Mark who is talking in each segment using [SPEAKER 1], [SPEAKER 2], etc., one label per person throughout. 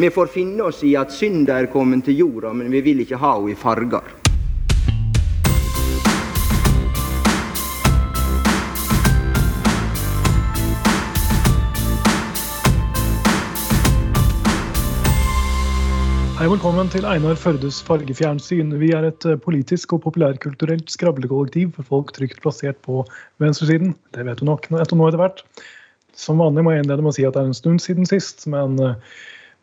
[SPEAKER 1] Vi får finne oss i at synda er kommet til jorda, men vi vil ikke ha henne i farger.
[SPEAKER 2] Hei, velkommen til Einar Førdes fargefjernsyn. Vi er et eh, politisk og populærkulturelt skravlekollektiv for folk trygt plassert på venstresiden. Det vet du nok etter nå etter hvert. Som vanlig må jeg innlede med å si at det er en stund siden sist, men eh,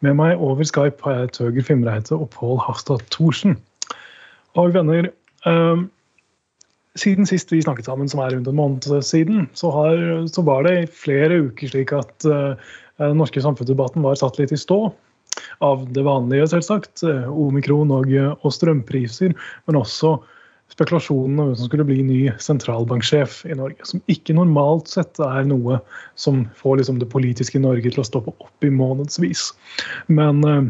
[SPEAKER 2] med meg over Skype har jeg Tøger Fimreite og Pål Harstad Thorsen. Og venner, eh, siden sist vi snakket sammen, som er rundt en måned siden, så, har, så var det i flere uker slik at eh, den norske samfunnsdebatten var satt litt i stå av det vanlige, selvsagt. eh, Omikron og, og strømpriser, men også spekulasjonen om hvem som skulle bli ny sentralbanksjef i Norge. Som ikke normalt sett er noe som får liksom, det politiske Norge til å stoppe opp i månedsvis. Men eh,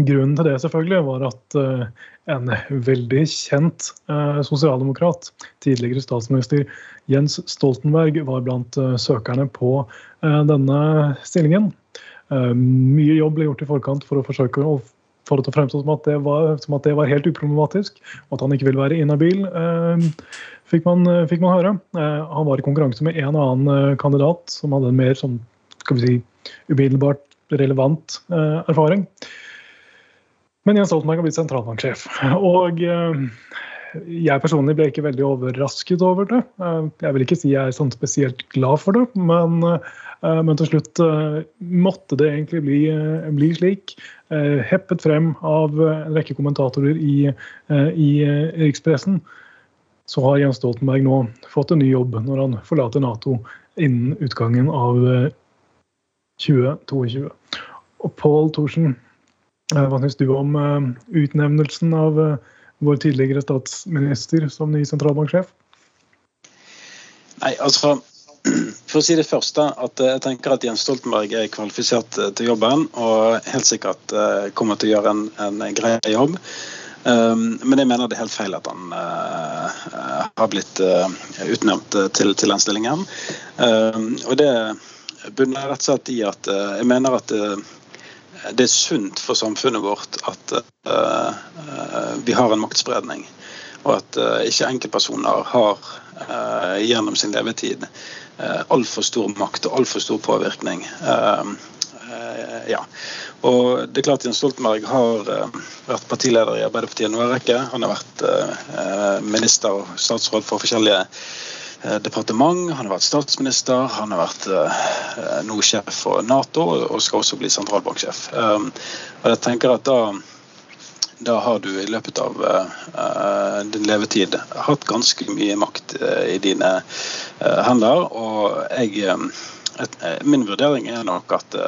[SPEAKER 2] grunnen til det selvfølgelig var at eh, en veldig kjent eh, sosialdemokrat, tidligere statsminister Jens Stoltenberg, var blant eh, søkerne på eh, denne stillingen. Eh, mye jobb ble gjort i forkant for å forsøke å til å fremstå som at det var, som at det var helt uproblematisk, og at han ikke ville være inhabil, eh, fikk, man, fikk man høre. Eh, han var i konkurranse med en annen eh, kandidat som hadde en mer sånn, skal vi si, umiddelbart relevant eh, erfaring. Men Jens Stoltenberg har blitt sentralbanksjef. Og eh, jeg personlig ble ikke veldig overrasket over det. Eh, Jeg vil ikke si jeg er sånn spesielt glad for det, men, eh, men til slutt eh, måtte det egentlig bli, bli slik. Heppet frem av en rekke kommentatorer i, i rikspressen. Så har Jens Stoltenberg nå fått en ny jobb når han forlater Nato innen utgangen av eh, 2022. Og Pål Thorsen, hva syns du om utnevnelsen av vår tidligere statsminister som ny sentralbanksjef?
[SPEAKER 3] Nei, altså For å si det første, at eh, jeg tenker at Jens Stoltenberg er kvalifisert eh, til jobben og helt sikkert eh, kommer til å gjøre en, en grei jobb. Um, men jeg mener det er helt feil at han har blitt utnevnt til, til den stillingen. Um, og det bunner rett og slett i at jeg mener at det er sunt for samfunnet vårt at vi har en maktspredning. Og at ikke enkeltpersoner har gjennom sin levetid altfor stor makt og altfor stor påvirkning. ja. Og det er klart Jens Stoltenberg har vært partileder i Arbeiderpartiet en årrekke. Han har vært minister og statsråd for forskjellige departement, han har vært statsminister, han har vært eh, nå sjef for Nato og skal også bli sentralbanksjef. Um, og jeg tenker at da, da har du i løpet av uh, din levetid hatt ganske mye makt uh, i dine hender. Og jeg, et, min vurdering er nok at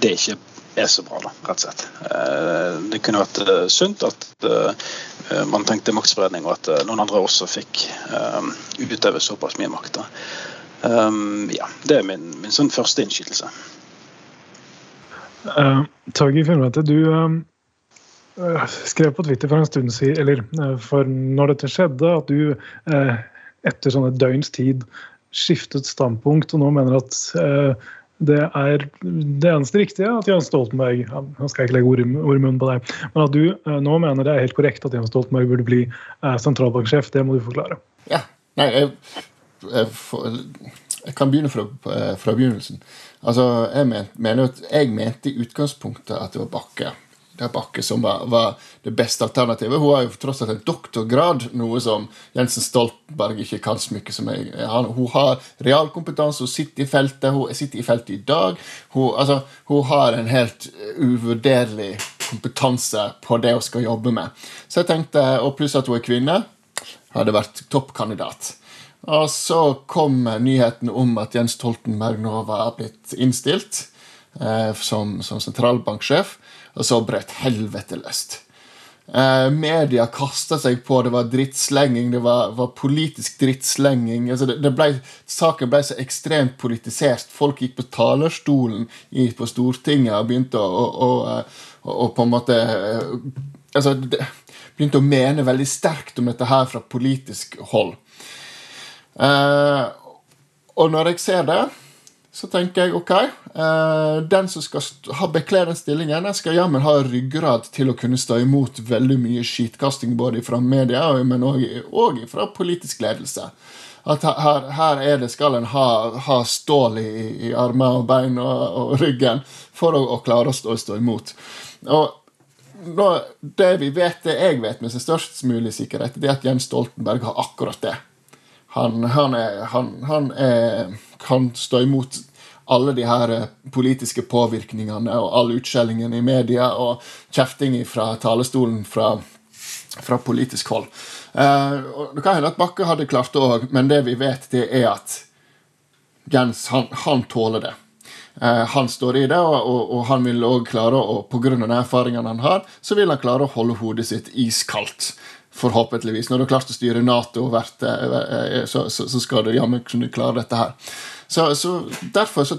[SPEAKER 3] det ikke er så bra, da, rett og slett. Det kunne vært sunt at man tenkte maktspredning, og at noen andre også fikk utøve såpass mye makt. Ja, Det er min, min sånn første innskytelse.
[SPEAKER 2] Uh, Torgeir Finnvete, du uh, skrev på Twitter for en stund siden, eller uh, for når dette skjedde, at du uh, etter sånn et døgns tid skiftet standpunkt og nå mener at det er det eneste riktige at Jens Stoltenberg Nå skal jeg ikke legge ord i, munnen på deg, men at du nå mener det er helt korrekt at Jens Stoltenberg burde bli sentralbanksjef. Det må du forklare.
[SPEAKER 4] Ja. Nei, jeg, jeg, jeg kan begynne fra, fra begynnelsen. Altså, jeg, men, mener at jeg mente i utgangspunktet at det var Bakke. Det er Bakke som var, var, det beste alternativet. Hun har jo tross alt en doktorgrad, noe som Jensen Stoltenberg ikke kan så mye som jeg. Hun har realkompetanse, hun sitter i feltet, hun sitter i feltet i dag. Hun, altså, hun har en helt uvurderlig kompetanse på det hun skal jobbe med. Så jeg tenkte, Og pluss at hun er kvinne, hadde vært toppkandidat. Og så kom nyheten om at Jens Stoltenberg nå var blitt innstilt eh, som, som, sentralbanksjef, og så brøt helvete løst. Eh, media kasta seg på, det var drittslenging, det var, var politisk drittslenging. Altså det, det ble, saken ble så ekstremt politisert. Folk gikk på talerstolen i, på Stortinget og begynte å, å, å, å på en måte altså, det, begynte å mene veldig sterkt om dette her fra politisk hold. Eh, og når jeg ser det, så tenker jeg ok, eh, den som skal bekle den stillingen, den skal jammen ha ryggrad til å kunne stå imot veldig mye skitkasting både fra media, men òg fra politisk ledelse. At her, her er det, skal en ha, ha stål i, i, armer og bein og, og ryggen for å, å, klare å stå, stå imot. Og nå, det vi vet, det jeg vet med sin størst mulig sikkerhet, det er at Jens Stoltenberg har akkurat det. Han, han, er, han, han er, kan stå imot alle de her eh, politiske påvirkningene og all utskjellingen i media og kjefting fra talerstolen fra, fra politisk hold. Eh, det kan hende at Bakke hadde klart det òg, men det vi vet, det er at Jens han, han tåler det. Eh, han står i det, og, og, og han vil òg klare, å pga. erfaringene han har, så vil han klare å holde hodet sitt iskaldt Forhåpentligvis. Når du har klart å styre Nato, vært, eh, eh, så, så, skal du jammen kunne klare dette her. Så, så derfor så,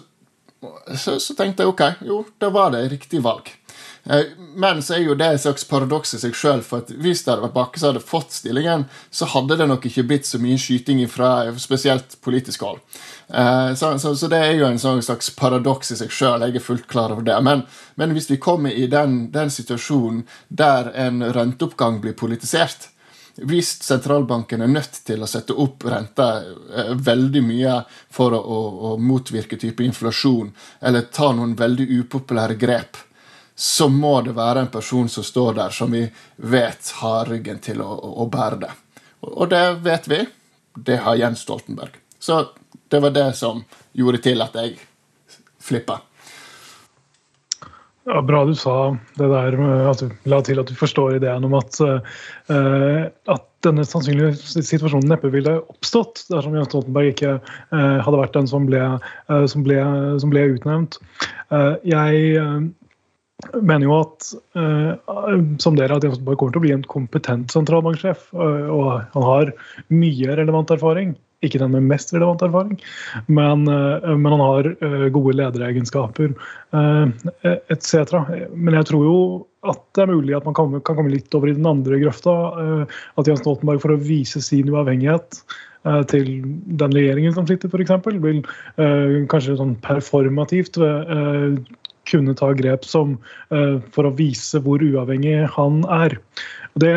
[SPEAKER 4] tenkte jeg ok, jo, da var det riktig valg. Eh, men så er jo det et slags paradoks i seg sjøl. For hvis det hadde vært Bakke som hadde fått stillingen, så hadde det nok ikke blitt så mye skyting fra spesielt politisk hold. Så, så, så, det er jo en sånn slags paradoks i seg sjøl. Jeg er fullt klar over det. Men, men hvis vi kommer i den, den situasjonen der en renteoppgang blir politisert, hvis sentralbanken er nødt til å sette opp renta eh, veldig mye for å, å, å, motvirke type inflasjon, eller ta noen veldig upopulære grep, så må det være en person som står der, som vi vet har ryggen til å, å bære det. Og det vet vi. Det har Jens Stoltenberg. Så det var det som gjorde til at jeg flippa.
[SPEAKER 2] Ja, Bra du sa det der at du la til at du forstår ideen om at, uh, at denne sannsynlige situasjonen neppe ville oppstått dersom Jens Stoltenberg ikke uh, hadde vært den som ble, uh, ble, som ble utnevnt. jeg mener jo at som dere at Jens Stoltenberg kommer til å bli en kompetent sentralbanksjef. og han har mye relevant erfaring. Ikke den med mest relevant erfaring, men, eh, men han har eh, gode lederegenskaper eh, etc. Men jeg tror jo at det er mulig at man kan, kan komme litt over i den andre grøfta. At Jens Stoltenberg for å vise sin uavhengighet til den regjeringen som sitter, f.eks., vil kanskje sånn performativt kunne ta grep som for å vise hvor uavhengig han er. Det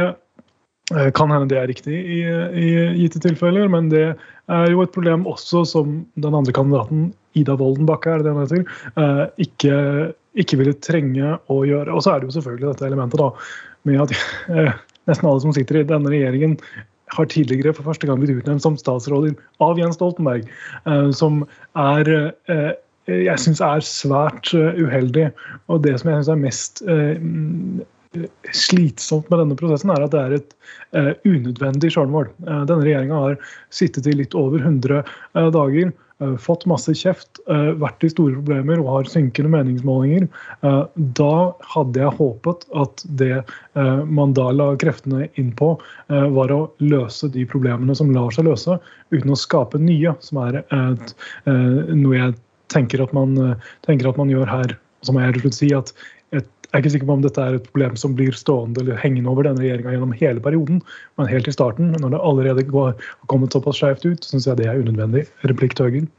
[SPEAKER 2] Eh, kan hende det er riktig i, i, gitte tilfeller, men det er jo et problem også som den andre kandidaten, Ida Woldenbakke, er det det heter, eh, ikke, ikke, ville trenge å gjøre. Og så er det jo selvfølgelig dette elementet da, med at eh, nesten alle som sitter i denne regjeringen, har tidligere for første gang blitt utnevnt som statsråder av Jens Stoltenberg, som er jeg syns er svært uheldig. Og det som jeg syns er mest slitsomt med denne prosessen, er at det er et uh, unødvendig sjølmål. Uh, denne regjeringa har sittet i litt over 100 uh, eh, dager. Fått masse kjeft, vært i store problemer og har synkende meningsmålinger. Da hadde jeg håpet at det man da la kreftene inn på, var å løse de problemene som lar seg løse, uten å skape nye, som er et, noe jeg tenker at, man, tenker at man gjør her. Så må jeg si at jeg er ikke sikker på om dette er et problem som blir stående eller hengende over denne regjeringa gjennom hele perioden, men helt i starten, når det allerede har kommet såpass skjevt ut, syns jeg det er unødvendig. Replikk Tøgen.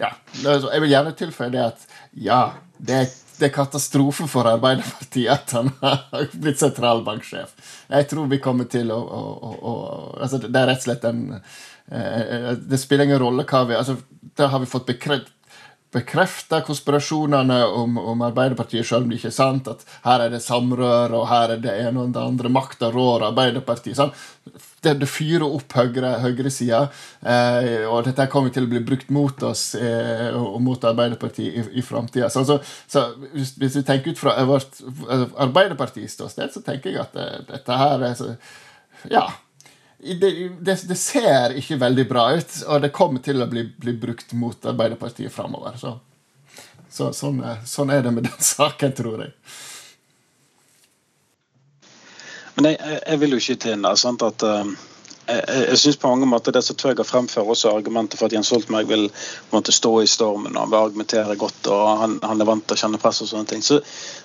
[SPEAKER 4] Ja, jeg vil gjerne tilføye det at ja, det er, det er katastrofe for Arbeiderpartiet at han har blitt sentralbanksjef. Jeg tror vi kommer til å, å, å, å altså Det er rett og slett en eh, Det spiller ingen rolle hva vi altså, Der har vi fått bekreftet bekrefter konspirasjonene om, om, Arbeiderpartiet, selv om det ikke er sant. At her er det samrør, og her er det ene og det andre. Makta rår Arbeiderpartiet. Sånn. Det, det fyrer opp høyre, høyresida, eh, og dette kommer til å bli brukt mot oss eh, og mot Arbeiderpartiet i, i framtida. Så, så, så hvis, vi tenker ut fra vårt Arbeiderpartiets ståsted, så tenker jeg at det, dette her er så Ja det, det, det, ser ikke veldig bra ut, og det kommer til å bli, bli brukt mot Arbeiderpartiet framover. Så, så sånn, sånn, er det med den saken, tror jeg.
[SPEAKER 3] Men jeg, jeg vil jo ikke inn at uh, jeg, jeg synes på mange måter det som Tvøger fremfører, også argumentet for at Jens Stoltenberg vil måtte stå i stormen og argumentere godt og han, han, er vant til å kjenne press og sånne ting. Så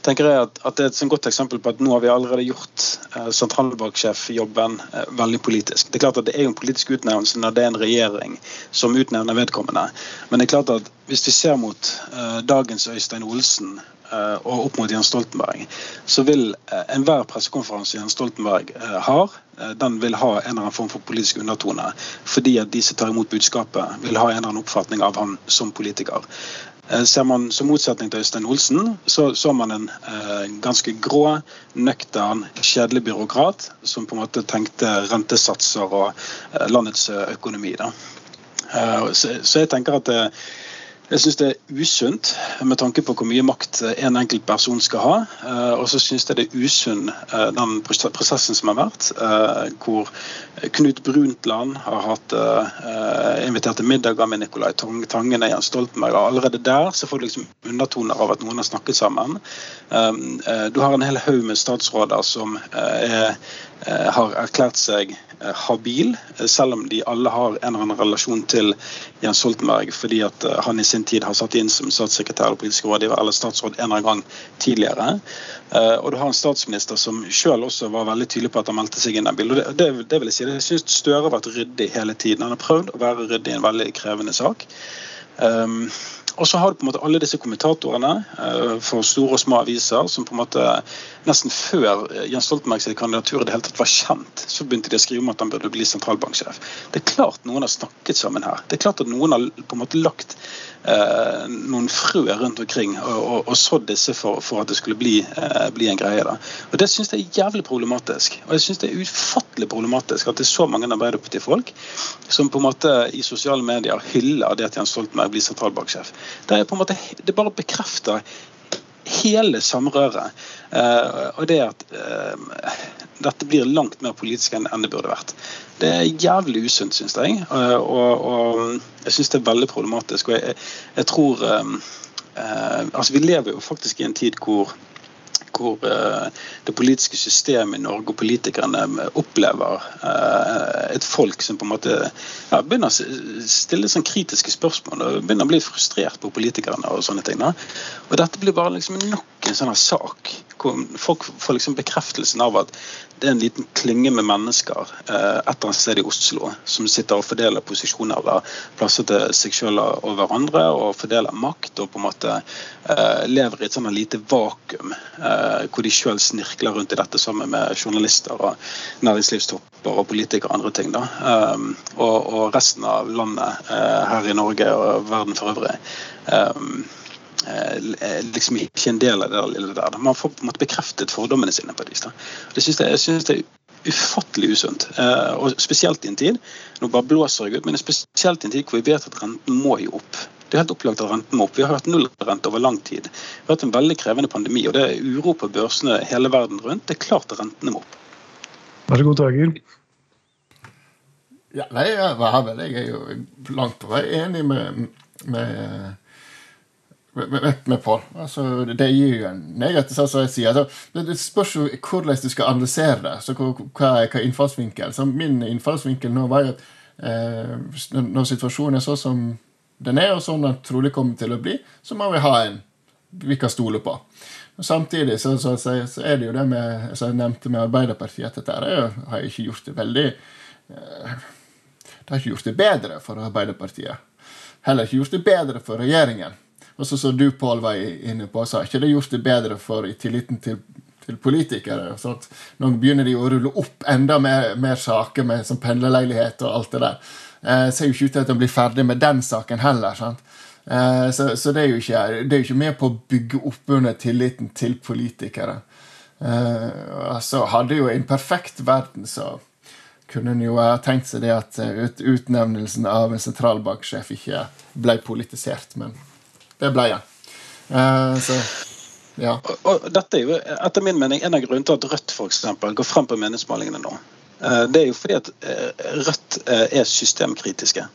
[SPEAKER 3] tenker jeg at, at det er et godt eksempel på at nå har vi allerede gjort eh, sentralbanksjefjobben eh, veldig politisk. Det er klart at det er jo en politisk utnevnelse når det er en regjering som utnevner vedkommende. Men det er klart at hvis vi ser mot dagens Øystein Olsen og opp mot Jens Stoltenberg, så vil enhver pressekonferanse Jens Stoltenberg har, den vil ha en eller annen form for politisk undertone. Fordi at de som tar imot budskapet, vil ha en eller annen oppfatning av han som politiker. Eh, ser man som motsetning til Øystein Olsen, så så man en eh, ganske grå, nøktern, kjedelig byråkrat som på en måte tenkte rentesatser og eh, landets økonomi. Da. Eh, så, jeg tenker at jeg syns det er usunt med tanke på hvor mye makt en enkelt person skal ha. Eh, og så syns jeg det er usunn eh, den prosessen som har vært, eh, hvor Knut Brundtland har hatt inviterte middager med Nicolai Tangen og Jens Stoltenberg. og Allerede der så får du liksom undertoner av at noen har snakket sammen. Du har en hel haug med statsråder som er, har erklært seg habil, selv om de alle har en eller annen relasjon til Jens Stoltenberg fordi at han i sin tid har satt inn som statssekretær og politisk rådgiver eller statsråd en eller annen gang tidligere. Og du har en statsminister som selv også var veldig tydelig på at han meldte seg inn i bildet. Det, det, det vil jeg si, jeg syns Støre har vært ryddig hele tiden. Han har prøvd å være ryddig i en veldig krevende sak. Um, og så har du på en måte alle disse kommentatorene uh, for store og små aviser som på en måte nesten før Jens Stoltenbergs kandidatur i det hele tatt var kjent, så begynte de å skrive om at han burde bli sentralbanksjef. Det er klart noen har snakket sammen her. Det er klart at noen har på en måte lagt uh, noen frø rundt omkring og, og, og sådd disse for, for, at det skulle bli, uh, bli en greie. da. Og Det syns jeg er jævlig problematisk. Og jeg syns det er ufattelig problematisk at det er så mange Arbeiderparti-folk som på en måte i sosiale medier hyller det at Jens Stoltenberg blir sentralbanksjef. Det er på en måte, det bare bekrefter hele samrøret. Uh, og det at uh, dette blir langt mer politisk enn det burde vært. Det er jævlig usunt, syns jeg. Uh, og, og, jeg syns det er veldig problematisk. Og jeg, jeg tror Altså, vi lever jo faktisk i en tid hvor hvor eh, det politiske systemet i Norge og politikerne eh, opplever eh, et folk som på en måte ja, begynner å stille sånn kritiske spørsmål og begynner å bli frustrert på politikerne. og sånne ting. Og Dette blir bare liksom nok en sånn sak hvor folk får liksom bekreftelsen av at det er en liten klynge med mennesker et eller annet sted i Oslo som sitter og fordeler posisjoner eller plasser til seg selv og hverandre og fordeler makt og på en måte lever i et sånn lite vakuum Eh, hvor de sjøl snirkler rundt i dette sammen med journalister og næringslivstopper og politikere og andre ting. Da. Um, og, og, resten av landet uh, her i Norge og verden for øvrig er liksom ikke en del av det lille der. Man får på en måte bekreftet fordommene sine. på et vis. Det synes jeg, jeg synes det er ufattelig usunt. og Spesielt i en tid nå bare blåser jeg ut, men spesielt i en tid hvor vi vet at renten må jo opp. Det er helt opplagt at renten må opp. Vi har hatt nullrente over lang tid. Vi har hatt en veldig krevende pandemi, og det er uro på børsene hele verden rundt. Det er klart at rentene må opp.
[SPEAKER 2] Vær så god, Tager.
[SPEAKER 4] Ja, nei, jeg, jeg er jo langt på vei enig med, med med, vi på. Altså, det gir jo en negativ sånn som jeg sier. Altså, det, spørs jo hvordan du skal analysere det. Så hva, hva er innfallsvinkel? Så min innfallsvinkel nå var at eh, når situasjonen er sånn som den er, og sånn den trolig kommer til å bli, så må vi ha en vi kan stole på. Samtidig så, så, så, er det jo det med, som jeg nevnte med Arbeiderpartiet, at dette er, har ikke gjort det veldig eh, Det har ikke gjort det bedre for Arbeiderpartiet. Heller ikke gjort det bedre for regjeringen. Og så som du, Pål, var inne på, så har ikke det gjort det bedre for i tilliten til, til politikere. Sånn nå begynner de å rulle opp enda mer, mer saker med som pendlerleilighet og alt det der. Eh, ser jo ikke ut til at de blir ferdig med den saken heller. sant? Eh, så, så det, er jo ikke, det er jo ikke med på å bygge opp under tilliten til politikere. Eh, altså, hadde jo en perfekt verden så kunne en jo ha tenkt seg det at ut, utnevnelsen av en sentralbanksjef ikke ble politisert, men det ble den. så ja.
[SPEAKER 3] Og, og, dette er jo etter min mening en av grunnene til at Rødt for eksempel, går frem på meningsmålingene nå. Uh, det er jo fordi at eh, Rødt eh, er systemkritiske.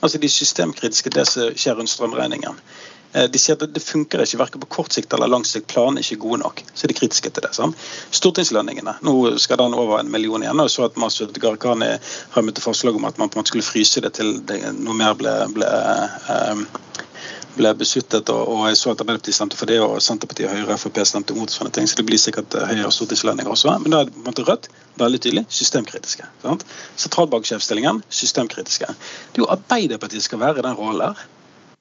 [SPEAKER 3] Altså De systemkritiske det som skjer rundt strømregningen. De sier at det funker ikke verken på kort sikt eller lang sikt. Planene er ikke gode nok. Så er de kritiske til det. Sant? Stortingslønningene. Nå skal den over en million igjen. og så at Masud har møtt forslag om at man på en måte skulle fryse det til det, noe mer ble, ble um, ble besuttet, og, og jeg så at Arbeiderpartiet stemte for det, og Senterpartiet, Høyre og Frp stemte mot sånne ting, så det blir sikkert Høyre og stortingslønninger også. Men da er på Rødt veldig tydelig systemkritiske. Sentralbanksjefstillingen systemkritiske. Det er jo Arbeiderpartiet skal være i den rollen der.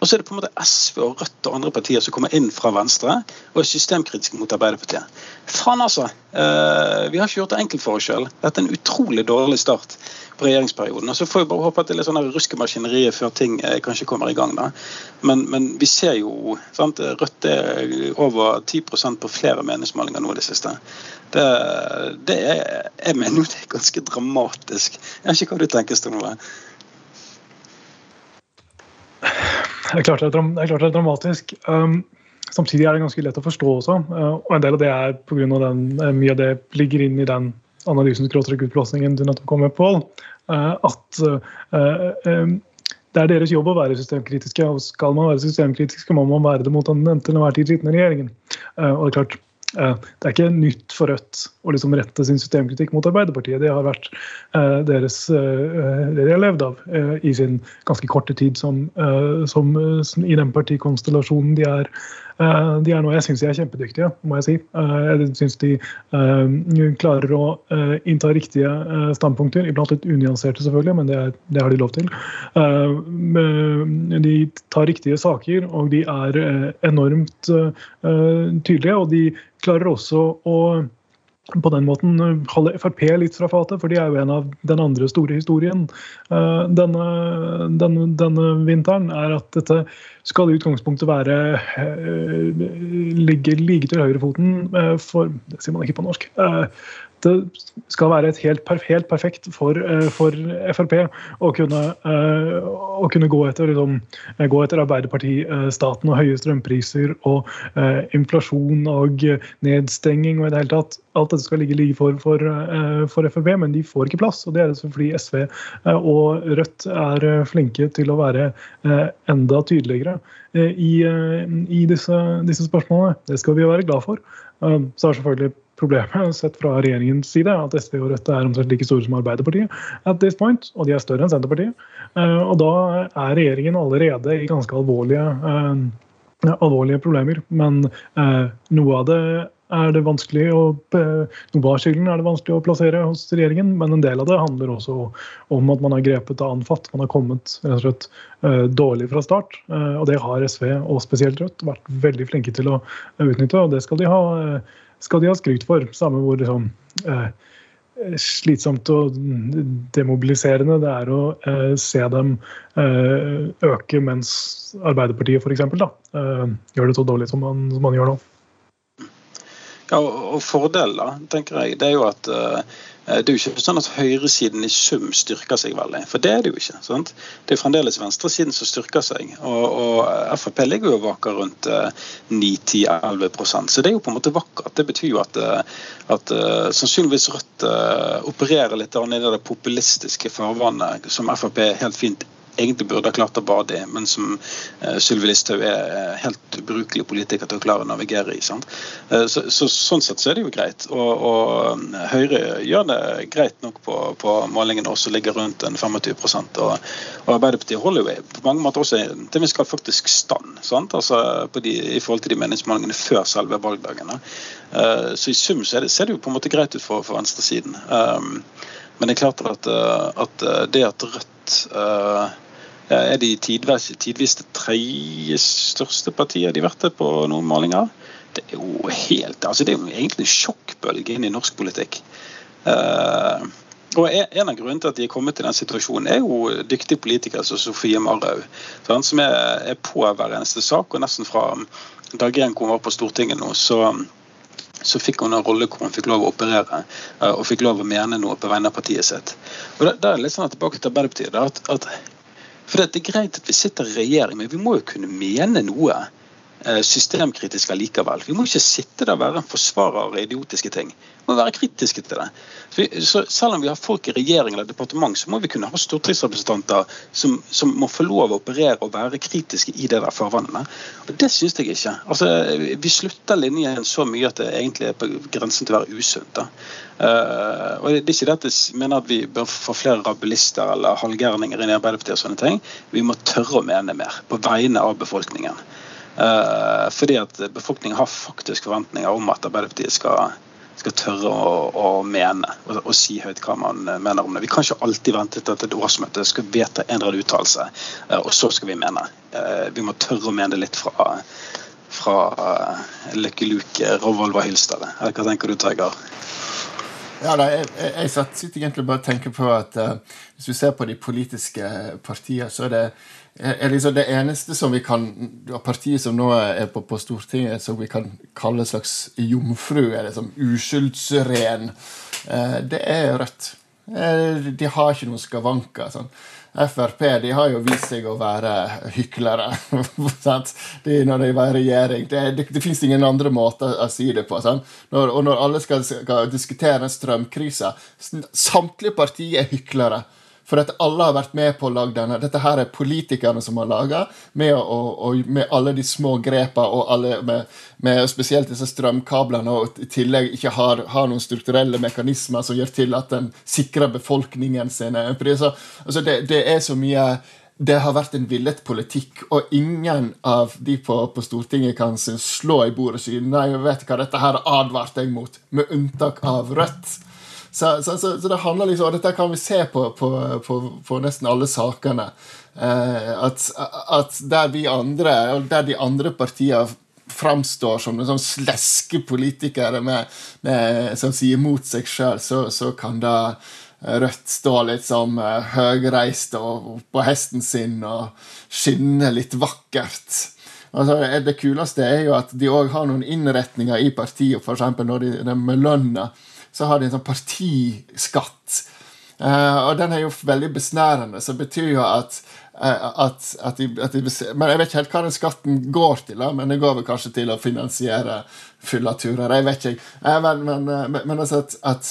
[SPEAKER 3] Og så er det på en måte SV og Rødt og andre partier som kommer inn fra venstre og er systemkritiske mot Arbeiderpartiet. Faen, altså. Eh, vi har ikke gjort det enkelt for oss sjøl. Dette er en utrolig dårlig start på regjeringsperioden. Og så får vi bare håpe at det er litt sånn ruskemaskineriet før ting eh, kanskje kommer i gang. da. Men, men vi ser jo sant, Rødt er over 10% på flere meningsmålinger nå i det siste. Det, det er, jeg mener jo det er ganske dramatisk. Jeg vet ikke hva du tenker, Stonole?
[SPEAKER 2] Det er klart det er, det er, klart det er dramatisk. Um, samtidig er det ganske lett å forstå også. Uh, og en del av det er av den, uh, mye av det ligger inn i den analysen utblåsningen du nettopp kom med, Pål. Uh, at uh, um, det er deres jobb å være systemkritiske, og skal man være systemkritiske, må man være det mot den til enhver tid sittende regjeringen. Uh, og det er klart, det er ikke nytt for Rødt å liksom rette sin systemkritikk mot Arbeiderpartiet. Det har vært eh, deres, eh, det de har levd av i sin ganske korte tid som, som, i den partikonstellasjonen de er Eh, de er noe jeg syns de er kjempedyktige, må jeg si. Eh, jeg syns de eh, klarer å innta riktige standpunkter, iblant litt unyanserte selvfølgelig, men det, er, det, har de lov til. De tar riktige saker, og de er enormt tydelige. Og de klarer også å på den måten holde Frp litt fra fatet, for de er jo en av den andre store historien denne, denne, denne vinteren. er at dette skal i utgangspunktet være eh, ligge like til høyrefoten eh, for Det sier man ikke på norsk. Eh, det skal være et helt, helt perfekt for, for, Frp å kunne, å kunne gå, etter, liksom, gå etter Arbeiderpartistaten og høye strømpriser og eh, inflasjon og nedstenging og i det hele tatt. Alt dette skal ligge like for, for, for, Frp, men de får ikke plass. og Det er fordi SV og Rødt er flinke til å være enda tydeligere i, i disse, disse, spørsmålene. Det skal vi være glad for. Så er selvfølgelig problemet sett fra regjeringens side at SV og Rødt er omtrent like store som Arbeiderpartiet at this point, og de er større enn Senterpartiet. Eh, og da er regjeringen allerede i ganske alvorlige, uh, alvorlige problemer. Men uh, noe av det er det vanskelig å, Noe av skylden er det vanskelig å plassere hos regjeringen, men en del av det handler også om at man har grepet av anfatt. Man har kommet rett og slett dårlig fra start. Og det har SV, og spesielt Rødt, vært veldig flinke til å utnytte. Og det skal de ha skal de ha skryt for. Samme hvor sånn, eh, slitsomt og demobiliserende det er å eh, se dem eh, øke mens Arbeiderpartiet f.eks. Eh, gjør det så dårlig som man, som man gjør nå.
[SPEAKER 3] Ja, og Fordelen tenker jeg, det er jo at Eh, det er jo ikke sånn at høyresiden i sum styrker seg veldig, for det er det jo ikke. sant? Det er fremdeles venstresiden som styrker seg. Og, og Frp ligger jo og vaker rundt 9-10-11 eh, så det er jo på en måte vakkert. Det betyr jo at, eh, at sannsynligvis Rødt opererer litt i det populistiske farvannet som Frp helt fint egentlig burde ha klart å bade i, men som uh, Sylvi Listhaug er eh, helt ubrukelig politiker til å klare å navigere i. Uh, så, så, Sånn sett så er det jo greit. Og, og Høyre gjør det greit nok på, på målingene også, ligger rundt en 25 og, og Arbeiderpartiet holder jo på mange måter også til vi skal faktisk stand sant? altså de, i forhold til de meningsmålingene før selve valgdagene. Uh, så i sum så det, ser det jo på en måte greit ut for, for venstresiden. Men det er klart at, at det at Rødt uh, er de tidvis, tidvis det tredje største partiet de har vært på noen målinger. Det er jo helt, altså det er jo egentlig en sjokkbølge inn i norsk politikk. Uh, og En av grunnene til at de er kommet til den situasjonen, er jo dyktige politikere som Sofie Marhaug. Som er, er, på hver eneste sak. og Nesten fra dag én hun var på Stortinget nå, så, så fikk hun en rolle hvor hun fikk lov å operere uh, og fikk lov å mene noe på vegne av partiet sitt. Og da er det litt sånn at tilbake til Arbeiderpartiet. at, at for det er greit at vi sitter i regjering, men vi må jo kunne mene noe eh, systemkritisk allikevel. Vi må ikke sitte der og være en forsvarer av idiotiske ting. Vi må være kritiske til det. Så selv om vi har folk i regjering eller departement, så må vi kunne ha stortingsrepresentanter som, som må få lov å operere og være kritiske i det der farvannet. Og Det syns jeg ikke. Altså, Vi slutter linjen så mye at det egentlig er på grensen til å være usunt. Uh, og Det er ikke det at jeg mener at vi bør få flere rabulister eller halvgærninger inn i Arbeiderpartiet. og sånne ting. Vi må tørre å mene mer på vegne av befolkningen. Uh, fordi at befolkningen har faktisk forventninger om at Arbeiderpartiet skal skal tørre å, å mene og, og, si høyt hva man mener om det. Vi kan ikke alltid vente til at et årsmøte skal vedta en eller annen uttalelse, og så skal vi mene. Vi må tørre å mene litt fra, fra Lucky Luke, Rovolva Hylstad. Hva tenker du, Tøygar?
[SPEAKER 4] Ja, da, jeg, jeg, sitter egentlig bare og tenker på at uh, hvis vi ser på de politiske partiene, så er det er liksom det eneste som vi kan Partiet som nå er på, på Stortinget, som vi kan kalle en slags jomfru, er som uskyldsren, uh, det er Rødt. De har ikke noen skavanker. sånn Frp de har jo vist seg å være hyklere de, når de var i regjering. Det, det, det fins ingen andre måter å si det på. Når, og når alle skal, skal diskutere strømkrisa Samtlige partier er hyklere. For at alle har vært med på å lage denne. Dette her er politikerne som har laga, med, med, alle de små grepene og alle, med, med, spesielt disse strømkablene, og i tillegg ikke har, har, noen strukturelle mekanismer som gjør til at den sikrer befolkningen sin. Så, Altså det, det er så mye det har vært en villet politikk, og ingen av de på, på Stortinget kan slå i bordet og si nei, vet hva, dette her advarte jeg mot, med unntak av Rødt. Så, så, så, så, det handler liksom, og dette kan vi se på, på, på, på nesten alle sakene. Eh, at, at, der vi andre, der de andre partiene framstår som sånn sleske politikere med, med, som sier mot seg sjøl, så, så, kan da Rødt stå litt som uh, høgreist og på hesten sin og skinne litt vakkert. Altså, det kuleste er jo at de òg har noen innretninger i partiet, f.eks. når de, de med lønna så har de en sånn partiskatt. Uh, og den er jo veldig besnærende, så betyr jo at, at, at, de, at de, Men jeg vet ikke helt hva den skatten går til, men det går vel kanskje til å finansiere fyllaturer. Jeg vet ikke. Uh, men, men, men, altså at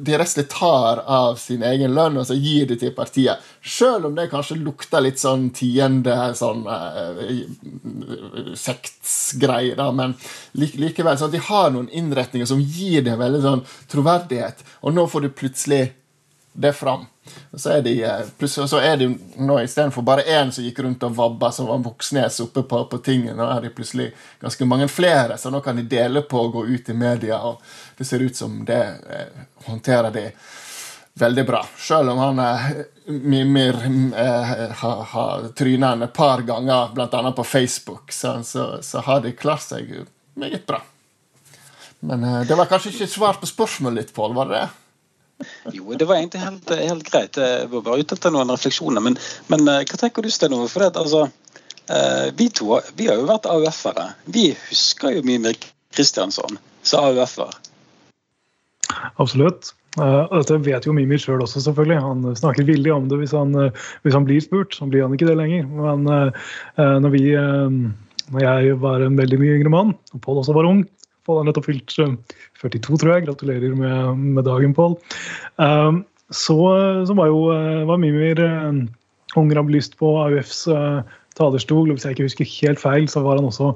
[SPEAKER 4] de restlig tar av sin egen lønn og så gir det til partiet. Selv om det kanskje lukter litt sånn tiende sånn uh, sektsgreie, da, Men likevel så de har noen innretninger som gir det veldig sånn troverdighet. Og nå får du plutselig det fram. Og så er de eh, plutselig så er de nå istedenfor bare én som gikk rundt og vabba, som var Moxnes oppe på, på tinget, nå er det plutselig ganske mange flere, så nå kan de dele på og gå ut i media, og det ser ut som det eh, håndterer de veldig bra. Selv om han eh, Mimir eh, har, trynet tryna et par ganger, bl.a. på Facebook, så, så, så, har de klart seg meget bra. Men eh, det var kanskje ikke svar på spørsmålet ditt, Pål? Var det det?
[SPEAKER 3] Jo, det var egentlig helt, helt greit. Jeg var ute etter noen refleksjoner. Men, men eh, hva tenker du, Sten For det, altså, eh, vi to vi har jo vært AUF-ere. Vi husker jo Mimir Kristiansson som AUF-er.
[SPEAKER 2] Absolutt. Uh, dette vet jo Mimir sjøl også, selvfølgelig. Han snakker villig om det hvis han, hvis han, blir spurt. Så blir han ikke det lenger. Men når, vi, når jeg var en veldig mye yngre mann, og Pål også var ung, Pål har nettopp fylt 42, tror jeg. Gratulerer med, med dagen, Pål. Um, så, så, var jo var Mimir uh, ung lyst på AUFs uh, talerstol. Hvis jeg ikke husker helt feil, så var han også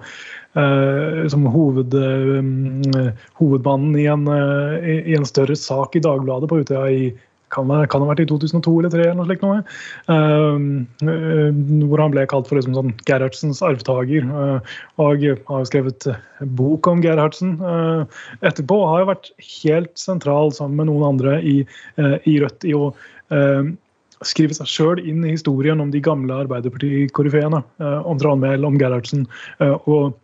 [SPEAKER 2] uh, som hoved, uh, hovedmannen i en, uh, i en, større sak i Dagbladet på Utøya i kan, kan ha vært i 2002 eller 2003 eller noe slikt. Noe. Uh, hvor han ble kalt for liksom sånn Gerhardsens arvtaker. Uh, og har skrevet bok om Gerhardsen uh, etterpå. Og har jo vært helt sentral sammen med noen andre i, i Rødt i å skrive seg sjøl inn i historien om de gamle Arbeiderparti-koryfeene. om Tranmæl, om Gerhardsen. og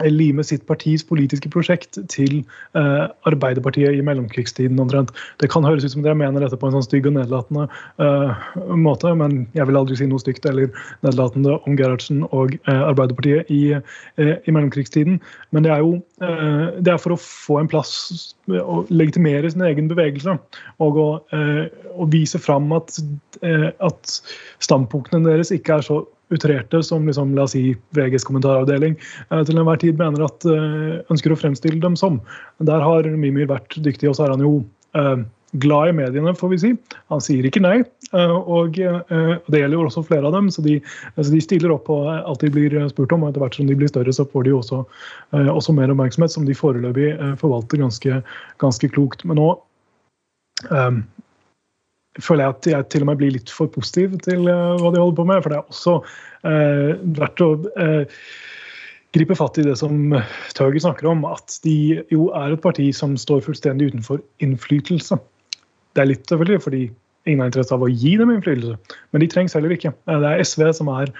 [SPEAKER 2] lime sitt partis politiske prosjekt til eh, Arbeiderpartiet i mellomkrigstiden omtrent. Det kan høres ut som dere mener dette på en sånn stygg og nedlatende eh, måte, men jeg vil aldri si noe stygt eller nedlatende om Gerhardsen og eh, Arbeiderpartiet i, eh, i, mellomkrigstiden. Men det er jo eh, det er for å få en plass å legitimere sin egen bevegelse og eh, å vise fram at, at standpunktene deres ikke er så utrerte som liksom, la oss si, VGs kommentaravdeling eh, til enhver tid mener at eh, ønsker å fremstille dem som. Der har Mimir vært dyktig, og så er han jo eh, glad i mediene, får vi si. Han sier ikke nei. Og det gjelder jo også flere av dem, så de, altså de stiller opp på alt de blir spurt om. Og etter hvert som de blir større, så får de også, også mer oppmerksomhet, som de foreløpig forvalter ganske, ganske klokt. Men nå føler jeg at jeg til og med blir litt for positiv til uh, hva de holder på med. For det er også uh, verdt å uh, gripe fatt i det som Tauger snakker om, at de jo er et parti som står fullstendig utenfor innflytelse. Det er litt selvfølgelig fordi ingen har interesse av å gi dem innflytelse, men de trengs heller ikke. Det er SV som er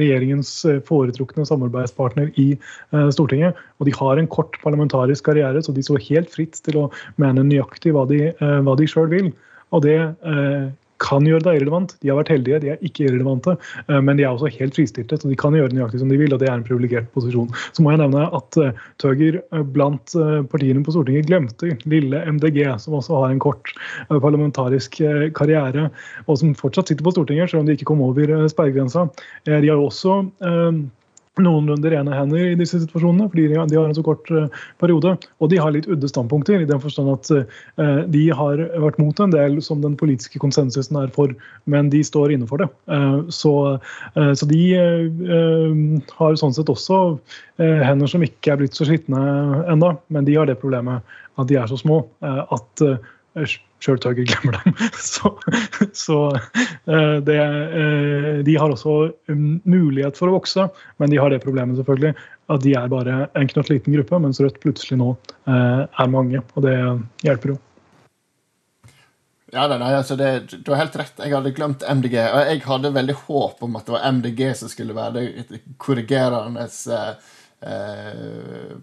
[SPEAKER 2] regjeringens foretrukne samarbeidspartner i Stortinget. Og de har en kort parlamentarisk karriere, så de står helt fritt til å mene nøyaktig hva de, hva de sjøl vil. Og det kan gjøre deg irrelevant. De har vært heldige, de er ikke irrelevante. Eh, men de er også helt fristilte, så de kan gjøre nøyaktig som de vil, og det er en privilegert posisjon. Så må jeg nevne at eh, Tøger eh, blant partiene på Stortinget glemte lille MDG, som også har en kort parlamentarisk karriere, og som fortsatt sitter på Stortinget, selv om de ikke kom over sperregrensa. De har jo også noenlunde rene hender i disse situasjonene, fordi de har en så kort uh, periode. Og de har litt udde standpunkter, i den forstand at uh, de har vært mot en del som den politiske konsensusen er for, men de står inne for det. Uh, så, så, de har sånn sett også hender som ikke er blitt så skitne ennå, men de har det problemet at de er så små at sjøl Tøger glemmer dem. Så, så eh, det, eh, de har også mulighet for å vokse, men de har det problemet selvfølgelig at de er bare en knøttliten gruppe, mens Rødt plutselig nå eh, er mange. Og det hjelper jo.
[SPEAKER 4] Ja, nei, altså det, Du har helt rett. Jeg hadde glemt MDG. Og jeg hadde veldig håp om at det var MDG som skulle være det korrigerende Eh,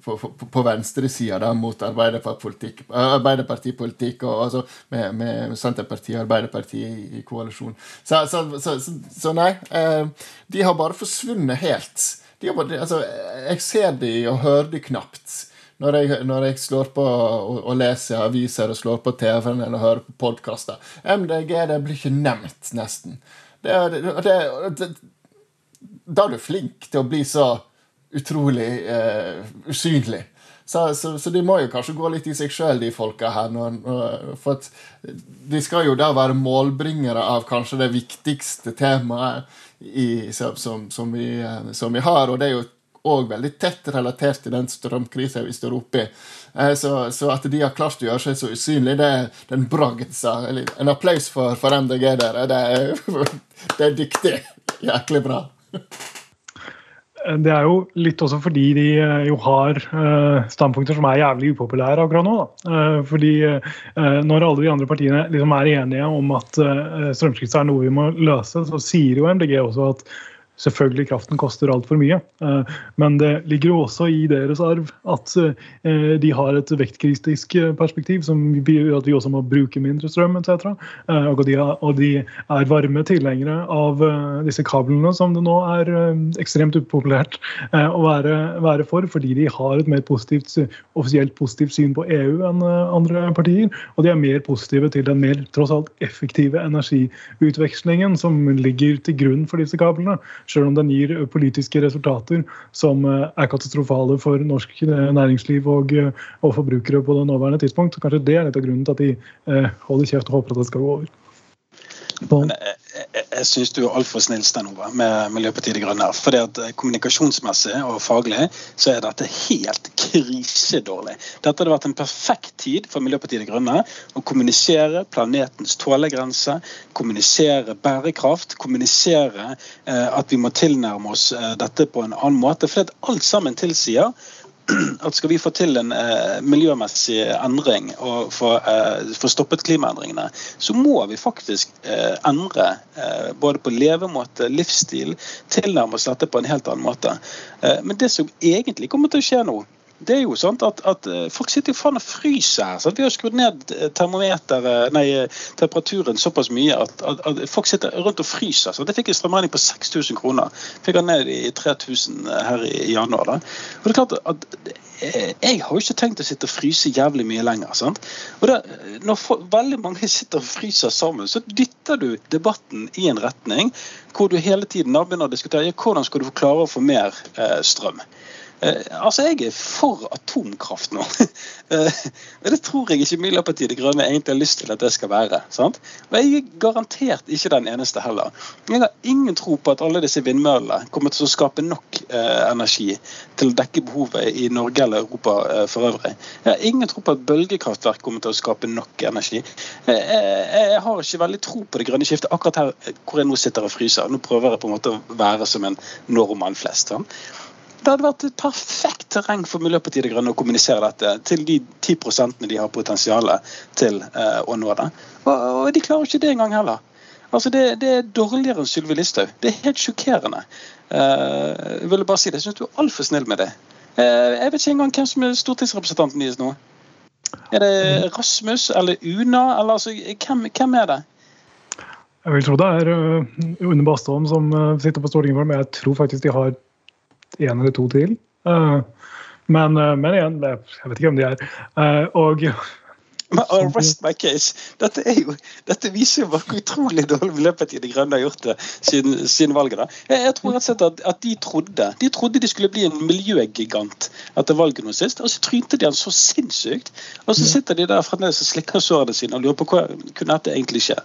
[SPEAKER 4] på, på, på venstresida mot arbeiderpartipolitikk, Arbeiderparti og altså med, med Senterpartiet og Arbeiderpartiet i, i koalisjon. Så, så, så, så, nei. Eh, de har bare forsvunnet helt. Bare, altså, jeg ser de og hører de knapt. Når jeg, når jeg slår på og, og, leser aviser og slår på TV-en eller hører på podkaster. MDG det blir ikke nevnt, nesten. Det, det, det, da er du flink til å bli så utrolig eh, usynlig. Så, så, så, de må jo kanskje gå litt i seg sjøl, de folka her. Når, når, for de skal jo da være målbringere av kanskje det viktigste temaet i, som, som, vi, eh, som, vi, har. Og det er jo òg veldig tett relatert til den strømkrisa vi står oppi. i. så, så, at de har klart å gjøre seg så usynlig, det er en bragd. En applaus for, for MDG der. Det er, det er dyktig. Jæklig bra.
[SPEAKER 2] Det er jo litt også fordi de eh, jo har uh, standpunkter som er jævlig upopulære akkurat nå. Da. Uh, fordi når alle de andre partiene liksom er enige om at strømskritt er noe vi må løse, så sier jo MDG også at Selvfølgelig kraften koster altfor mye, eh, men det ligger jo også i deres arv at eh, de har et vektkritisk perspektiv som gjør at vi også må bruke mindre strøm etc. Eh, og de er varme tilhengere av disse kablene som det nå er ekstremt upopulært å være, være for, fordi de har et mer positivt, offisielt positivt syn på EU enn andre partier. Og de er mer positive til den mer tross alt effektive energiutvekslingen som ligger til grunn for disse kablene selv om den gir politiske resultater som eh, er katastrofale for norsk eh, næringsliv og, eh, og forbrukere på det nåværende tidspunkt. Så kanskje det er litt av grunnen til at de holder kjeft og håper at det skal gå over.
[SPEAKER 3] Men jeg, jeg, syns du er altfor snill Stein Ove, med Miljøpartiet De Grønne. For det at Kommunikasjonsmessig og faglig så er dette helt krisedårlig. Dette hadde vært en perfekt tid for Miljøpartiet De Grønne å kommunisere planetens tålegrense, kommunisere bærekraft, kommunisere eh, at vi må tilnærme oss eh, dette på en annen måte. For at alt sammen tilsier at skal vi få til en eh, miljømessig endring og få, eh, få, stoppet klimaendringene, så må vi faktisk eh, endre eh, både på levemåte, livsstil, tilnærme oss dette på en helt annen måte. Eh, men det som egentlig kommer til å skje nå, det er jo sånn at, at eh, folk sitter jo faen og fryser her. Vi har skrudd ned eh, nei, temperaturen såpass mye at, at, at, folk sitter rundt og fryser. Sant? Jeg fikk en strømregning på 6000 kroner. Fikk den ned i 3000 her i, januar. Da. Og det er klart at eh, jeg har jo ikke tenkt å sitte og fryse jævlig mye lenger. Sant? Og da, Når for, veldig mange sitter og fryser sammen, så dytter du debatten i en retning hvor du hele tiden begynner å diskutere ja, hvordan skal du klare å få mer eh, strøm. Eh, altså, Jeg er for atomkraft nå. Eh, det tror jeg ikke Miljøpartiet De Grønne egentlig har lyst til at det skal være. sant? Og Jeg er garantert ikke den eneste heller. Jeg har ingen tro på at alle disse vindmøllene kommer til å skape nok eh, energi til å dekke behovet i Norge eller Europa for øvrig. Jeg har ingen tro på at bølgekraftverk kommer til å skape nok energi. Jeg, har ikke veldig tro på det grønne skiftet akkurat her hvor jeg nå sitter og fryser. Nå prøver jeg på en måte å være som en nordmann flest. Sant? Det hadde vært et perfekt terreng for Miljøpartiet De Grønne å kommunisere dette til de 10% de har potensial til eh, å nå det. Og, de klarer ikke det engang heller. Altså det, det, er dårligere enn Sylvi Listhaug. Det er helt sjokkerende. Eh, jeg ville bare si det. Jeg syns du er altfor snill med det. Eh, jeg vet ikke engang hvem som er stortingsrepresentanten deres nå. Er det Rasmus eller Una? Eller altså, hvem, hvem er det?
[SPEAKER 2] Jeg vil tro det er Une Bastholm som sitter på Stortinget for men Jeg tror faktisk de har én eller to til. Uh, men, uh, men, igjen, jeg vet ikke hvem de er. Uh, og
[SPEAKER 3] men rest my case. Dette, jo, dette viser jo hvor utrolig dårlig Miljøpartiet De Grønne har gjort det siden, siden valget. Jeg, jeg, tror rett og slett at, at, de trodde de trodde de skulle bli en miljøgigant etter valget nå sist, og så trynte de han så sinnssykt. Og så sitter de der fremdeles og slikker sårene sine og lurer på hva kunne dette egentlig skje.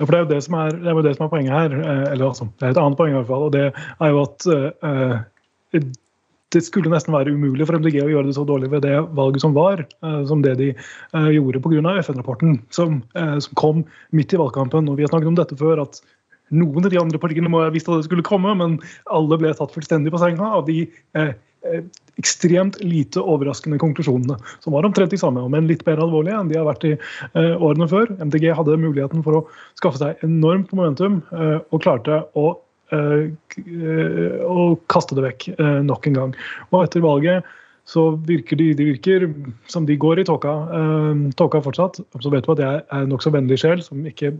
[SPEAKER 2] Ja, for Det er jo det som er, det er, det som er poenget her. eller altså, Det er et annet poeng, i hvert fall, og det er jo at uh, det skulle nesten være umulig for MDG å gjøre det så dårlig ved det valget som var, uh, som det de uh, gjorde pga. FN-rapporten som, uh, som, kom midt i valgkampen. Og Vi har snakket om dette før, at noen av de andre partiene må ha visst at det skulle komme, men alle ble tatt fullstendig på senga av de ekstremt lite overraskende konklusjonene, som var omtrent de samme, men litt mer alvorlige enn de har vært i årene før. MDG hadde muligheten for å skaffe seg enormt momentum og klarte å og eh, kaste det vekk eh, nok en gang. Og etter valget så virker de, de virker som de går i tåka, tåka fortsatt. Så vet du at jeg er nokså vennlig sjel som ikke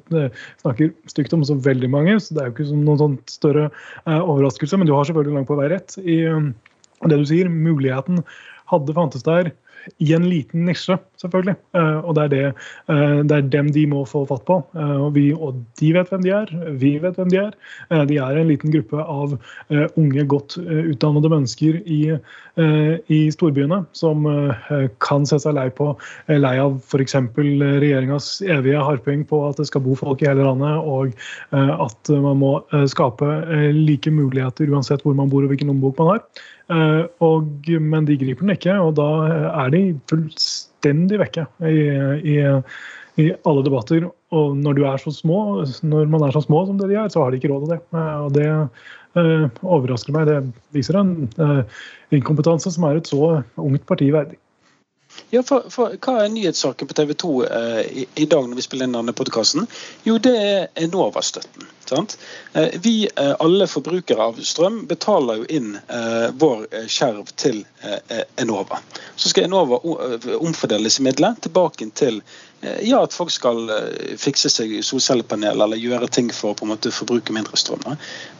[SPEAKER 2] snakker stygt om så veldig mange. Så det er jo ikke noen sånn større overraskelse, men du har selvfølgelig langt på vei rett i det du sier. Muligheten hadde fantes der i en liten nisje, selvfølgelig. Eh, og det er, det, eh, det er dem de må få fatt på. Eh, og, vi, og de vet hvem de er, vi vet hvem de er. De er en liten gruppe av unge, godt utdannede mennesker i, i storbyene som kan se seg lei på lei av f.eks. regjeringas evige harping på at det skal bo folk i hele landet, og at man må skape like muligheter uansett hvor man bor og hvilken lommebok man har. Og, men de griper den ikke, og da er de fullstendig vekke i, i, i, alle debatter. Og når, du er så små, når man er så små som det de er, så har de ikke råd til det. Eh, og det uh, overrasker meg. Det viser en uh, inkompetanse som er et så ungt parti verdig.
[SPEAKER 3] Ja, for, for, Hva er nyhetssaken på TV 2 eh, i, i, dag når vi spiller inn denne podkasten? Jo, det er Enova-støtten. Eh, vi eh, alle forbrukere av strøm betaler jo inn eh, vår eh, skjerv til eh, Enova. Så skal Enova omfordeles i midler tilbake til ja, at folk skal eh, fikse seg solcellepanel eller gjøre ting for å på en måte forbruke mindre strøm.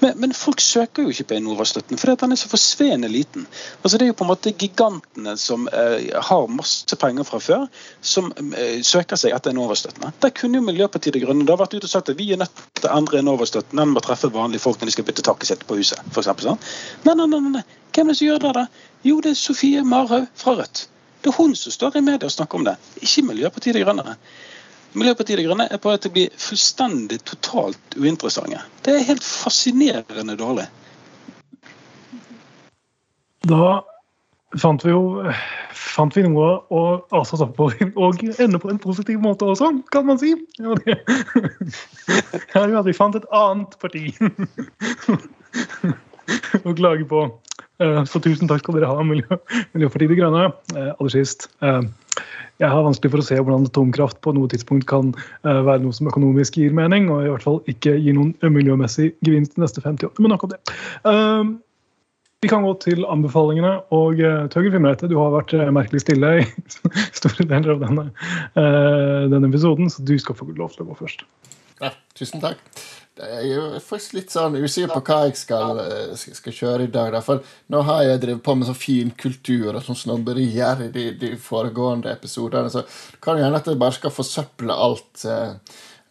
[SPEAKER 3] Men, men folk søker jo ikke på Enova-støtten, fordi at den er så forsvinnende liten. Altså Det er jo på en måte gigantene som eh, har masse penger fra før, som eh, søker seg etter Enova-støtten. Der kunne jo Miljøpartiet De Grønne da vært ute og sagt at vi er nødt til å endre Enova-støtten. Den må treffe vanlige folk når de skal bytte taket sitt på huset, f.eks. Sånn. Nei, nei, nei, nei. Hvem er det som gjør det? da? Jo, det er Sofie Marhaug fra Rødt. Det er hun som står i media og snakker om det, ikke Miljøpartiet De Grønne. Miljøpartiet De Grønne er på vei til å bli fullstendig totalt uinteressante. Det er helt fascinerende dårlig.
[SPEAKER 2] Da fant vi jo fant vi noe å ase oss opp på, og ende på en positiv måte også, kan man si. Ja, det, ja, vi fant et annet parti å klage på. Eh, så tusen takk skal dere ha, Miljø, Miljøpartiet De Grønne. Eh, aller sist. Eh, jeg har vanskelig for å se hvordan atomkraft på noe tidspunkt kan være noe som økonomisk gir mening, og i hvert fall ikke gir noen miljømessig gevinst de neste 50 år. Men nok om det. Vi kan gå til anbefalingene. og Tøger Fimreite, du har vært merkelig stille i store deler av denne, denne episoden, så du skal få lov til å gå først.
[SPEAKER 4] Ja, tusen takk. Jeg er faktisk litt sånn usikker på hva jeg skal, eh, skal kjøre i dag. For nå har jeg drevet på med sånn fin kultur og sånn snobberier i de, de, foregående episodene. Så det kan hende at jeg bare skal forsøple alt. Eh,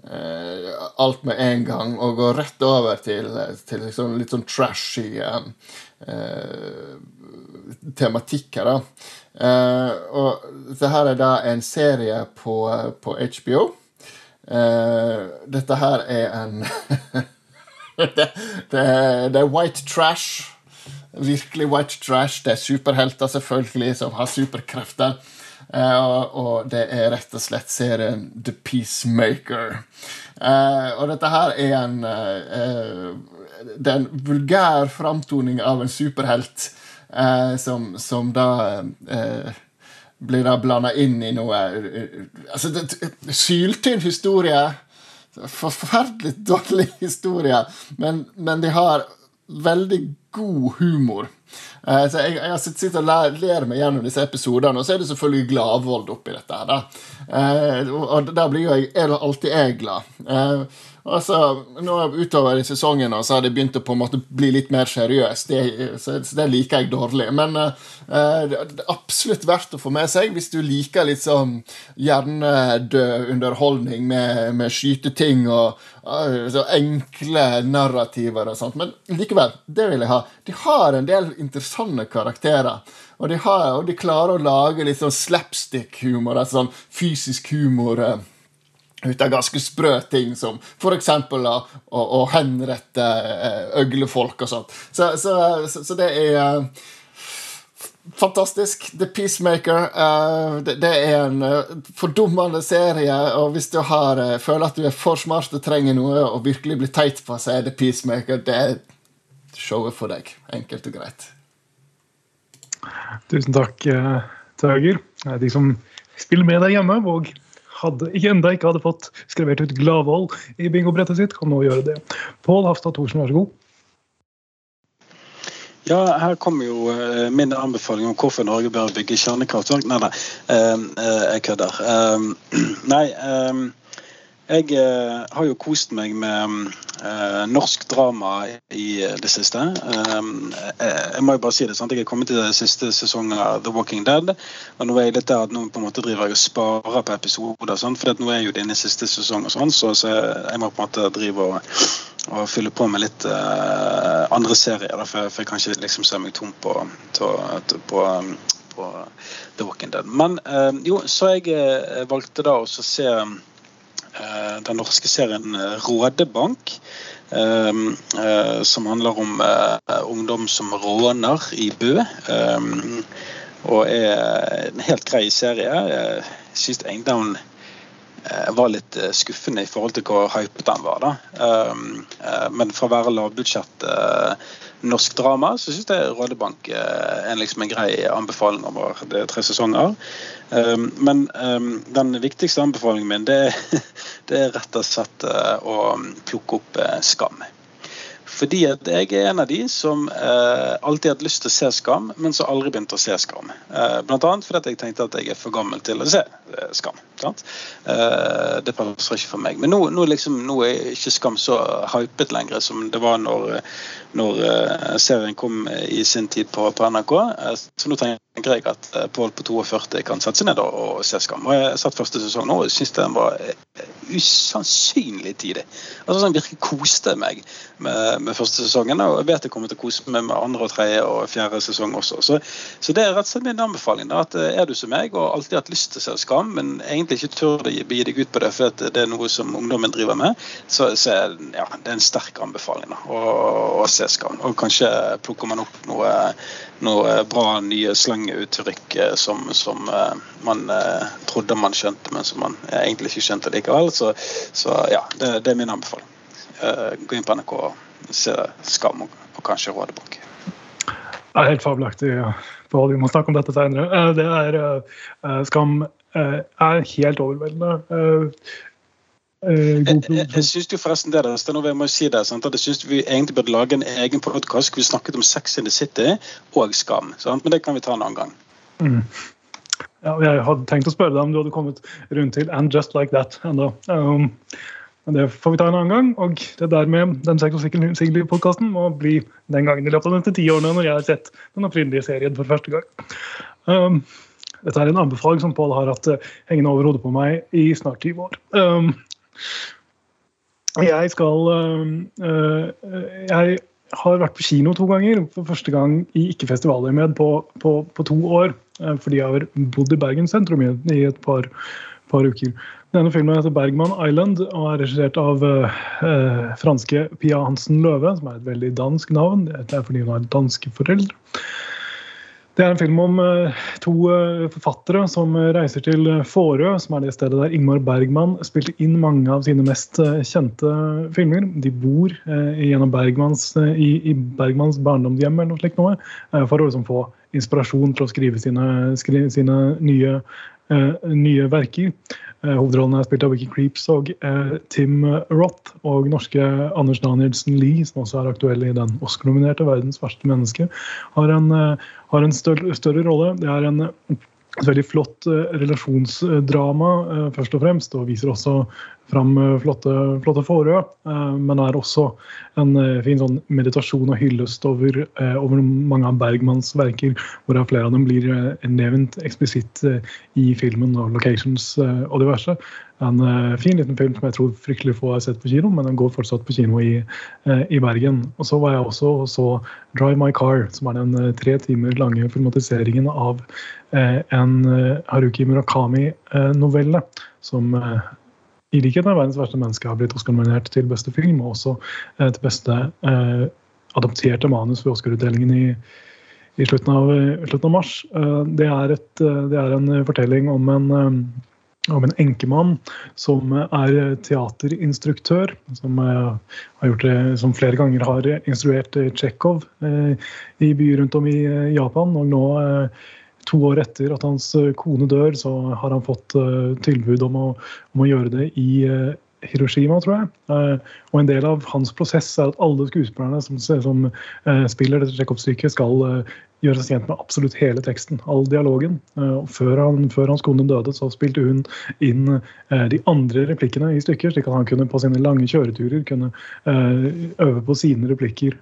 [SPEAKER 4] eh, alt med en gang og gå rett over til, til liksom litt sånn trashy eh, eh, tematikk her, da. Eh, og det her er da en serie på, på HBO. Uh, dette her er en det, det, det, er white trash. Virkelig white trash. Det er superhelter, selvfølgelig, som har superkrefter. Uh, og det er rett og slett serien The Peacemaker. Uh, og dette her er en Det er en vulgær framtoning av en superhelt eh, som, som da eh, blir da blanda inn i noe altså, det, Syltynn historie. Forferdelig dårlig historie, men, men de har veldig god humor. Uh, så jeg, jeg har sittet og ler, ler meg gjennom disse episodene, og så er det selvfølgelig Gladvold oppi dette. her da. Uh, og da blir jo jeg, alltid jeg glad. Uh, Altså, nå Utover i sesongen så har det begynt å på en måte bli litt mer seriøst. Det, så, det liker jeg dårlig. Men uh, det er absolutt verdt å få med seg hvis du liker litt sånn hjernedød underholdning med, med skyteting og uh, så enkle narrativer og sånt. Men likevel, det vil jeg ha. De har en del interessante karakterer. Og de, har, og de klarer å lage litt sånn slapstick-humor, altså sånn fysisk humor. Uh, ut av ganske sprø ting, som f.eks. Å, å, å henrette eh, øglefolk og sånt. Så, så, så, så det er uh, fantastisk. The Peacemaker. Uh, det, er en uh, fordummende serie, og hvis du har, føler at du er for smart og trenger noe og virkelig blir teit på, så er The Peacemaker det er showet for deg. Enkelt og greit.
[SPEAKER 2] Tusen takk, Tøger. De som spiller med deg hjemme, og hadde, enda ikke hadde fått skrevert ut Gladvold i bingobrettet sitt, kan nå gjøre det. Pål Hafstad Thorsen, vær så god.
[SPEAKER 3] Ja, her kommer jo uh, min anbefaling om hvorfor Norge bør bygge kjernekraftverk. Nei, nei, uh, uh, jeg kødder. nei, jeg har jo kost meg med eh, norsk drama i det siste. Uh, jeg må jo bare si det, sant? Jeg er kommet til det siste sesongen av The Walking Dead. Og nå er jeg litt der at nå på en måte driver jeg og sparer på episoder. Sant? For nå er jeg jo inne i siste sesong, og sånn, så, så, jeg må på en måte drive og, og fylle på med litt eh, andre serier. Da, for, for, jeg kan ikke liksom se meg tom på, på, på, The Walking Dead. Men jo, så jeg valgte da å se Eh, den norske serien eh, Rådebank. Eh, som handler om ungdom som råner i Bø. Og er en helt grei serie. Jeg syns egentlig var litt skuffende i forhold til hvor hypet den var. da. Men for å være lavbudsjett norsk drama, så syns jeg Rådebank er liksom en grei anbefaling over det tre sesonger. Ehm, men ehm, den viktigste anbefalingen min det, det er rett og slett eh, å plukke opp eh, Skam. Fordi at jeg er en av de som eh, alltid har hatt lyst til å se Skam, men som aldri begynte å se Skam. Eh, annet fordi jeg tenkte at jeg er for gammel til å se eh, Skam. Eh, det passer ikke for meg. Men nå, nå, liksom, nå, er ikke Skam så hypet lenger som det var når, når uh, serien kom i sin tid på, på NRK. Uh, så nå tenker jeg at uh, Pål på 42 kan sette seg ned og, se Skam. Og Jeg satt første sesong nå og syns den var usannsynlig tidlig. Altså sånn Virkelig koste meg med, med, første sesongen. Og jeg vet jeg kommer til å kose meg med andre, og tredje og fjerde sesong også. Så, så det er rett og slett min anbefaling. Da, at Er du som meg og alltid hatt lyst til å se Skam, men egentlig ikke tør å gi deg ut på det for det er noe som ungdommen driver med, så, så er ja, det er en sterk anbefaling. da, å, å se Skam. Og kanskje plukker man opp noe, noe bra nye slanguttrykk uttrykk som, som eh, man eh, trodde man skjønte, men som man egentlig ikke skjønte likevel. Så, så ja, det, det, er min anbefaling. Gå inn på NRK og se Skam og, og kanskje Rådebok.
[SPEAKER 2] Det er helt fabelaktig. Ja. Vi må snakke om dette senere. Det er Skam er helt overveldende.
[SPEAKER 3] Eh, jeg, jeg, jeg syns forresten det, det jeg må si det, sant? at jeg syns vi egentlig burde lage en egen podkast hvor vi snakket om Sex in the City og Skam. Sant? Men det kan vi ta en annen gang.
[SPEAKER 2] Mm. Ja, jeg hadde tenkt å spørre deg om du hadde kommet rundt til And Just Like That ennå. Um, men det får vi ta en annen gang. Og det der med den Sex og Sigli-podkasten må bli den gangen i løpet av de neste ti årene når jeg har sett den opprinnelige serien for første gang. Um, dette er en anbefaling som Pål har hatt uh, hengende over hodet på meg i snart 20 år. Um, jeg skal øh, Jeg har vært på kino to ganger. For første gang i ikke-festivaløyemed på, på, på, to år. Øh, fordi jeg har bodd i Bergen sentrum i, et par, par, uker. Denne filmen heter 'Bergman Island' og er regissert av øh, franske Pia Hansen Løve, som er et veldig dansk navn. Det er fordi hun har danske foreldre. Det er en film om to forfattere som reiser til Fårö, som er det stedet der Ingmar Bergman spilte inn mange av sine mest kjente filmer. De bor av Bergmans, i Bergmans barndomshjem eller noe slikt noe, for å liksom få inspirasjon til å skrive sine, skrive sine nye, nye verker. Eh, hovedrollen er spilt av Wiki Creeps og eh, Tim Roth. Og norske Anders Danielsen Lie, som også er aktuell i den Oscar-nominerte 'Verdens verste menneske', har en, eh, har en større, større, rolle. Det er en et veldig flott relasjonsdrama, først og fremst, og viser også fram flotte, flotte Fårö. Men er også en fin sånn meditasjon og hyllest over, over, mange av Bergmans verker, hvorav flere av dem blir nevnt eksplisitt i filmen og locations og diverse. En fin liten film som jeg tror fryktelig få har sett på kino, men den går fortsatt på kino i, i Bergen. Og så var jeg også og så Drive My Car, som er den tre timer lange filmatiseringen av en Haruki Murakami-novelle som i likhet med 'Verdens verste menneske' har blitt Oscar-nominert til beste film, og også eh, til beste eh, adopterte manus ved Oscar-utdelingen i, i slutten, av, slutten, av, mars. Eh, det, er et, eh, det, er en fortelling om en eh, om en enkemann som er teaterinstruktør, som, har gjort det, som flere ganger har instruert Tsjekhov i byer rundt om i Japan. og nå to år etter at hans eh, kone dør, så har han fått uh, tilbud om å, om å, gjøre det i uh, Hiroshima, tror jeg. Og en del av hans prosess er at alle skuespillerne som, som spiller dette Tsjekhov-stykket, skal gjøre seg kjent med absolutt hele teksten, all dialogen. Eh, før, han, før hans kone døde, så spilte hun inn eh, de andre replikkene i stykker, slik at han kunne på sine lange kjøreturer kunne eh, øve på sine replikker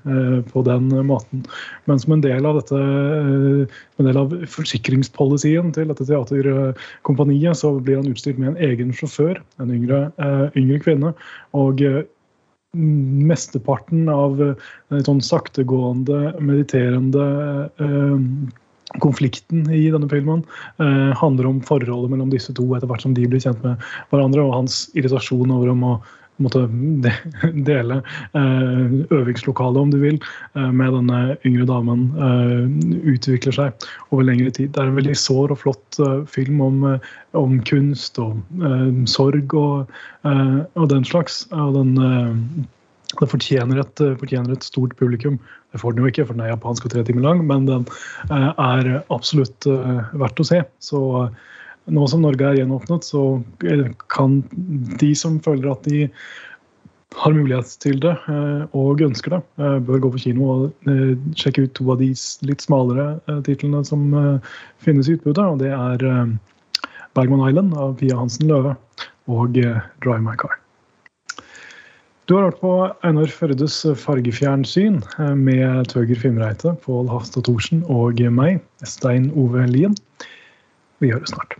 [SPEAKER 2] på den måten. Men som en del av dette, en del av forsikringspolicyen til dette teaterkompaniet, så blir han utstyrt med en egen sjåfør, en yngre, yngre kvinne. og mesteparten av den sånn saktegående, mediterende eh, konflikten i denne filmen eh, handler om forholdet mellom disse to etter hvert som de blir kjent med hverandre, og hans irritasjon over om å måtte dele eh, øvingslokalet, om du vil, eh, med denne yngre damen eh, utvikler seg over lengre tid. Det er en veldig sår og flott film om, om kunst og sorg og, og, den slags. Og den, det fortjener et, fortjener et, stort publikum. Det får den jo ikke, for den er japansk og tre timer lang, men den er absolutt verdt å se. Så nå som Norge er gjenåpnet, så kan de som føler at de har mulighet til det eh, og ønsker det, eh, bør gå på kino og eh, sjekke ut to av de litt smalere titlene som finnes i utbudet. og Det er Bergman Island av Pia Hansen Løve og Drive My Car. Du har hørt på Einar Førdes fargefjernsyn med Tøger Fimreite, Pål Hafstad Thorsen og meg, Stein Ove Lien. Vi høres snart.